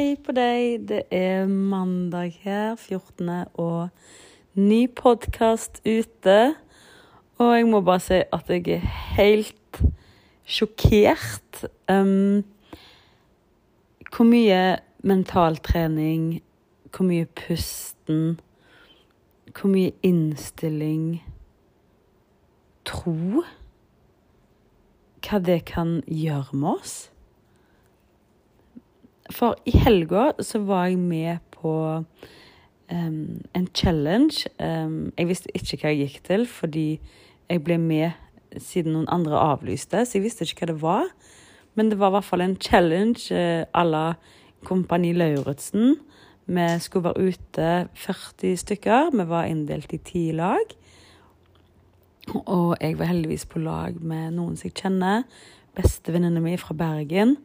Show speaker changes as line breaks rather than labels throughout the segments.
Hei på deg. Det er mandag her, 14. og ny podkast ute. Og jeg må bare si at jeg er helt sjokkert. Um, hvor mye mentaltrening, hvor mye pusten, hvor mye innstilling, tro Hva det kan gjøre med oss. For i helga så var jeg med på um, en challenge. Um, jeg visste ikke hva jeg gikk til, fordi jeg ble med siden noen andre avlyste, så jeg visste ikke hva det var. Men det var i hvert fall en challenge uh, à la Kompani Lauritzen. Vi skulle være ute 40 stykker. Vi var inndelt i ti lag. Og jeg var heldigvis på lag med noen som jeg kjenner. Bestevenninnen mi fra Bergen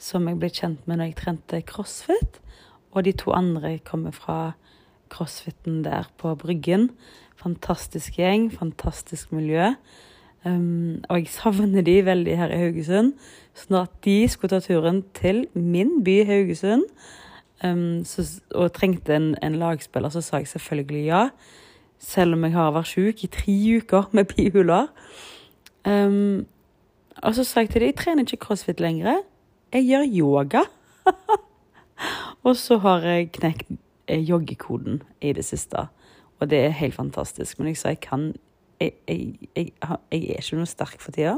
som jeg ble kjent med når jeg trente crossfit. Og de to andre kommer fra crossfiten der på Bryggen. Fantastisk gjeng, fantastisk miljø. Um, og jeg savner de veldig her i Haugesund. Sånn at de skulle ta turen til min by Haugesund um, så, og trengte en, en, lagspiller, så sa jeg selvfølgelig ja. Selv om jeg har vært sjuk i tre uker med bihuler. Um, og så sa jeg til dem jeg trener ikke crossfit lenger. Jeg gjør yoga. og så har jeg knekt eh, joggekoden i det siste. Og det er helt fantastisk. Men jeg sa jeg kan Jeg, jeg, jeg, jeg er ikke noe sterk for tida.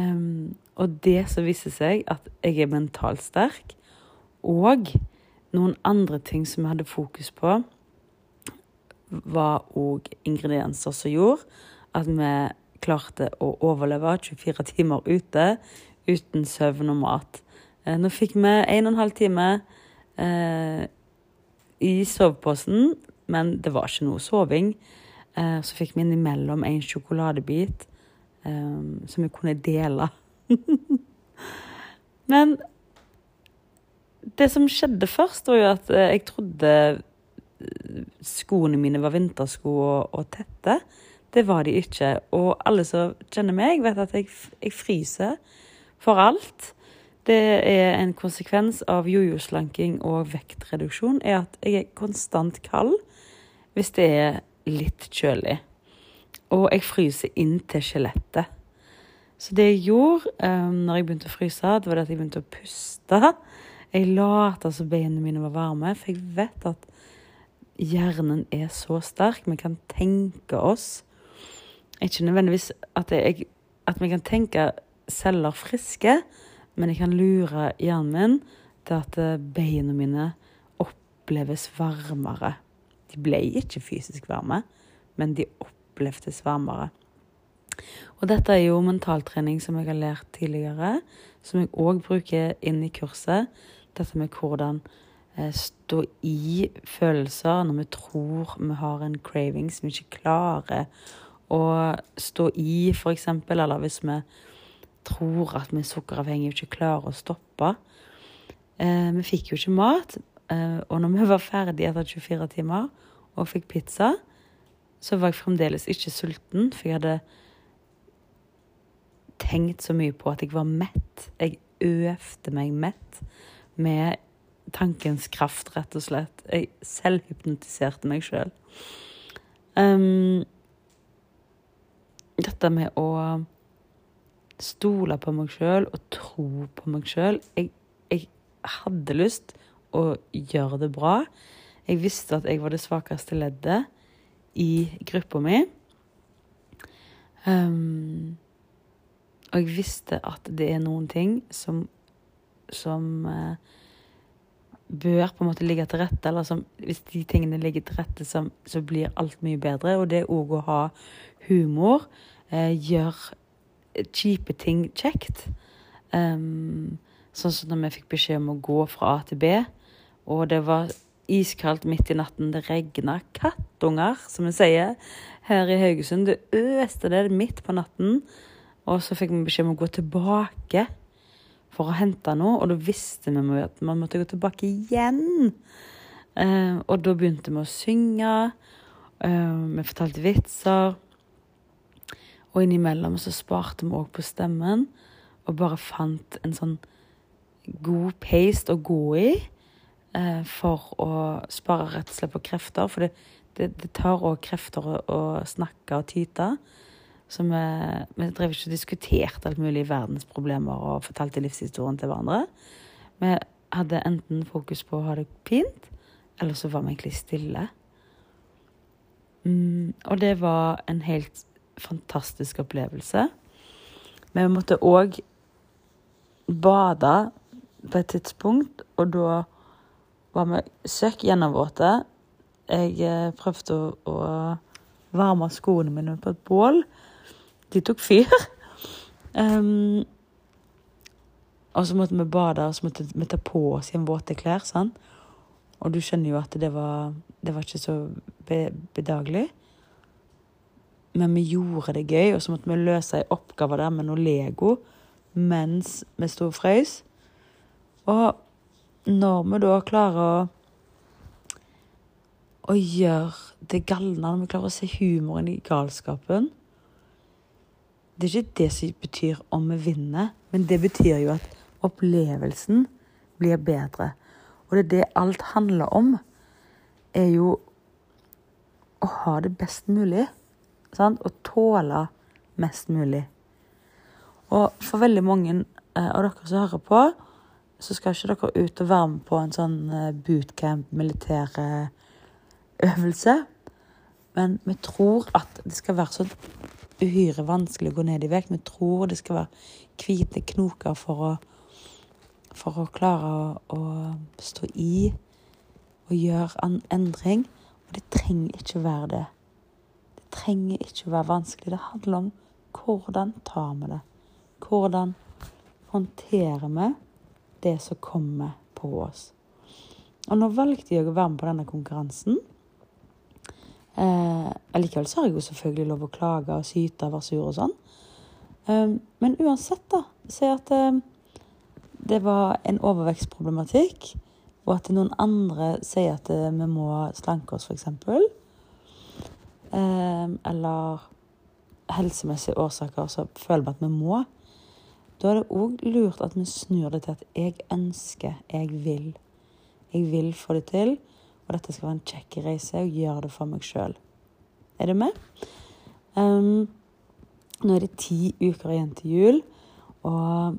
Um, og det som viser seg, at jeg er mentalt sterk, og noen andre ting som jeg hadde fokus på, var òg ingredienser som gjorde at vi klarte å overleve 24 timer ute uten søvn og mat. Eh, nå fikk vi en og en halv time eh, i soveposen, men det var ikke noe soving. Eh, så fikk vi innimellom en sjokoladebit eh, som vi kunne dele. men det som skjedde først, var jo at eh, jeg trodde eh, skoene mine var vintersko og, og tette. Det var de ikke. Og alle som kjenner meg, vet at jeg, jeg fryser for alt. Det er en konsekvens av jojo-slanking og vektreduksjon, er at jeg er konstant kald hvis det er litt kjølig. Og jeg fryser inn til skjelettet. Så det jeg gjorde um, når jeg begynte å fryse, det var at jeg begynte å puste. Jeg lot som beina mine var varme, for jeg vet at hjernen er så sterk. Vi kan tenke oss Ikke nødvendigvis at, jeg, at vi kan tenke celler friske, men jeg kan lure hjernen min til at eh, beina mine oppleves varmere. De ble ikke fysisk varme, men de opplevdes varmere. Og dette er jo mentaltrening som jeg har lært tidligere, som jeg òg bruker inn i kurset. Dette med hvordan eh, stå i følelser når vi tror vi har en craving som vi ikke klarer å stå i, f.eks. Eller hvis vi tror at vi er sukkeravhengige ikke klarer å stoppe. Eh, vi fikk jo ikke mat, eh, og når vi var ferdige etter 24 timer og fikk pizza, så var jeg fremdeles ikke sulten, for jeg hadde tenkt så mye på at jeg var mett. Jeg øvde meg mett med tankens kraft, rett og slett. Jeg selvhypnotiserte meg sjøl. Um, ehm, dette med å stole på meg sjøl og tro på meg sjøl. Jeg, jeg, hadde lyst å gjøre det bra. Jeg visste at jeg var det svakeste leddet i gruppa mi. Um, og jeg visste at det er noen ting som, som uh, bør på en måte ligge til rette. Eller som, hvis de tingene ligger til rette, så, så blir alt mye bedre. Og det òg å ha humor uh, gjør kjipe ting kjekt. Um, sånn som når vi fikk beskjed om å gå fra A til B, og det var iskaldt midt i natten. Det regna kattunger, som vi sier her i Haugesund. Det øste det midt på natten. Og så fikk vi beskjed om å gå tilbake for å hente noe, og da visste vi at man måtte gå tilbake igjen. Uh, og da begynte vi å synge. Uh, vi fortalte vitser. Og innimellom så sparte vi òg på stemmen, og bare fant en sånn god paste å gå i eh, for å spare rett og på krefter. For det, det, det tar òg krefter å, å, snakke og tyte. Så vi, vi drev ikke og diskuterte alt mulig verdensproblemer og fortalte livshistorien til hverandre. Vi hadde enten fokus på å ha det fint, eller så var vi egentlig stille. Mm, og det var en helt fantastisk opplevelse. Men vi måtte òg bade på et tidspunkt, og da var vi søkk gjennomvåte. Jeg eh, prøvde å, å varme skoene mine på et bål. De tok fyr. Um, og så måtte vi bade, og så måtte vi ta på oss igjen våte klær. sant? Og du skjønner jo at det var, det var ikke så be, bedagelig. Men vi gjorde det gøy, og så måtte vi løse ei oppgave der med noe Lego mens vi sto og frøys. Og når vi da klarer å å gjøre det galne, når vi klarer å se humoren i galskapen Det er ikke det som betyr om vi vinner, men det betyr jo at opplevelsen blir bedre. Og det er det alt handler om, er jo å ha det best mulig. Sant? og tåle mest mulig. Og for veldig mange eh, av dere som hører på, så skal ikke dere ut og være med på en sånn bootcamp bootcamp, militærøvelse. Men vi tror at det skal være så uhyre vanskelig å gå ned i vekt. Vi tror det skal være hvite knoker for å, for å klare å, å, stå i og gjøre en endring. Og det trenger ikke være det. Trenger ikke å være vanskelig. Det handler om hvordan tar vi det. Hvordan håndterer vi det som kommer på oss? Og nå valgte jeg å være med på denne konkurransen. Eh, allikevel så har jeg jo selvfølgelig lov å klage og syte og være sur og sånn. Eh, men uansett, da, si at eh, det var en overvekstproblematikk, og at noen andre sier at eh, vi må slanke oss, f.eks. Eller helsemessige årsaker så føler vi at vi må. Da er det òg lurt at vi snur det til at jeg ønsker, jeg vil. Jeg vil få det til, og dette skal være en kjekk reise, og gjøre det for meg sjøl. Er du med? Um, nå er det ti uker igjen til jul, og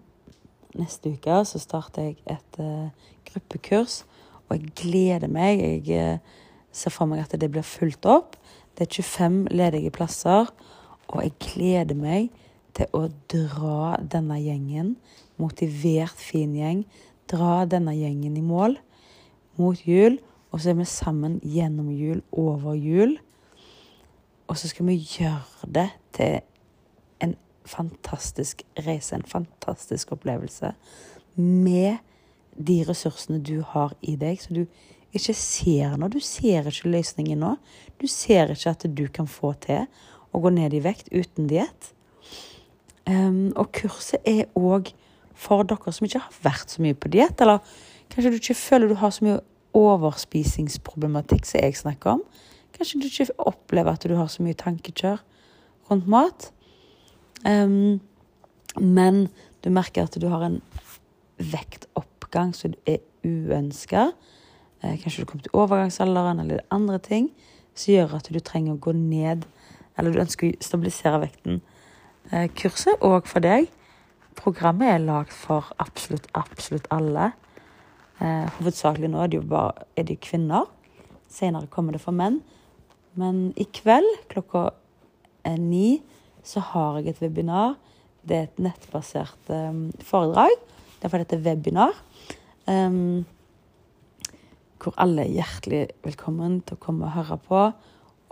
neste uke så starter jeg et uh, gruppekurs, og jeg gleder meg. Jeg uh, ser for meg at det blir fulgt opp. Det er 25 ledige plasser, og jeg gleder meg til å dra denne gjengen, motivert, fin gjeng, dra denne gjengen i mål mot jul. Og så er vi sammen gjennom jul, over jul. Og så skal vi gjøre det til en fantastisk reise, en fantastisk opplevelse. Med de ressursene du har i deg, så du ikke ser noe. Du ser ikke løsningen nå. Du ser ikke at du kan få til å gå ned i vekt uten diett. Um, og kurset er òg for dere som ikke har vært så mye på diett, eller kanskje du ikke føler du har så mye overspisingsproblematikk som jeg snakker om. Kanskje du ikke opplever at du har så mye tankekjør rundt mat. Um, men du merker at du har en vektoppgang som er uønska. Eh, kanskje du kommer til overgangsalderen eller andre ting som gjør at du trenger å gå ned, eller du ønsker å stabilisere vekten. Eh, kurset òg for deg. Programmet er lagd for absolutt, absolutt alle. Eh, hovedsakelig nå er det jo bare er det kvinner. Senere kommer det for menn. Men i kveld klokka ni så har jeg et webinar. Det er et nettbasert foredrag. Derfor er dette webinar. Um, hvor alle er hjertelig velkommen til å komme og høre på.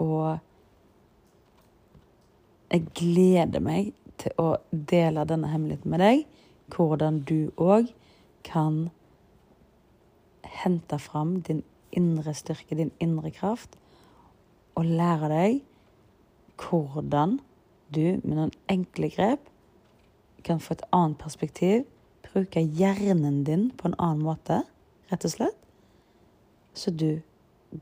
Og jeg gleder meg til å dele denne hemmeligheten med deg. Hvordan du òg kan hente fram din indre styrke, din indre kraft, og lære deg hvordan du med noen enkle grep kan få et annet perspektiv, bruke hjernen din på en annen måte, rett og slett, så du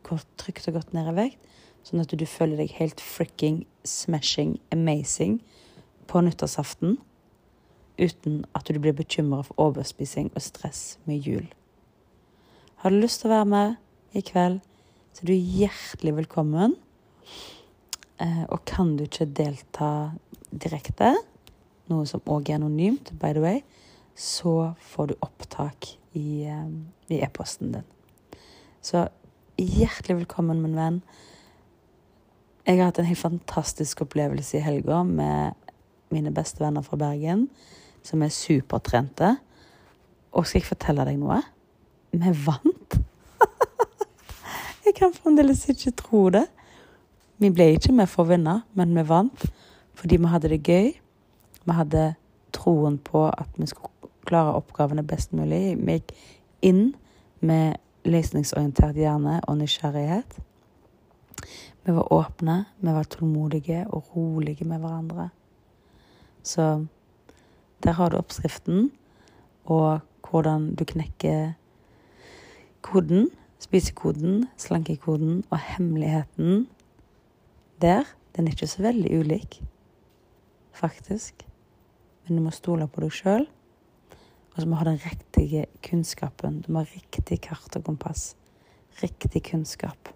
går trygt og godt ned i vekt, sånn at du føler deg helt fricking smashing amazing på nyttårsaften. uten at du blir bekymra for overspising og stress med jul. Har du lyst til å være med i kveld, så er du hjertelig velkommen. Eh, og kan du ikke delta direkte, noe som òg er anonymt, by the way, så får du opptak i, eh, i e-posten din. Så hjertelig velkommen, min venn. Jeg har hatt en helt fantastisk opplevelse i helga med mine beste venner fra Bergen, som er supertrente. Og skal jeg fortelle deg noe? Vi vant! jeg kan fremdeles ikke tro det. Vi ble ikke med for å vinne, men vi vant fordi vi hadde det gøy. Vi hadde troen på at vi skulle klare oppgavene best mulig. Vi gikk inn med løsningsorientert hjerne og nysgjerrighet. Vi var åpne, vi var tålmodige og rolige med hverandre. Så der har du oppskriften, og hvordan du knekker koden, spisekoden, slankekoden og hemmeligheten der. Den er ikke så veldig ulik, faktisk. Men du må stole på deg sjøl. Og vi har den riktige kunnskapen. Du må ha riktig kart og kompass. Riktig kunnskap.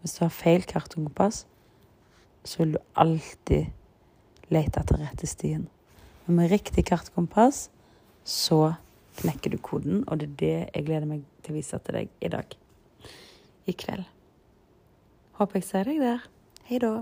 Hvis du har feil kart og kompass, så vil du alltid lete etter rette stien. Men med riktig kart og kompass så knekker du koden, og det er det jeg gleder meg til å vise til deg i dag. I kveld. Håper jeg ser deg der. Hei da.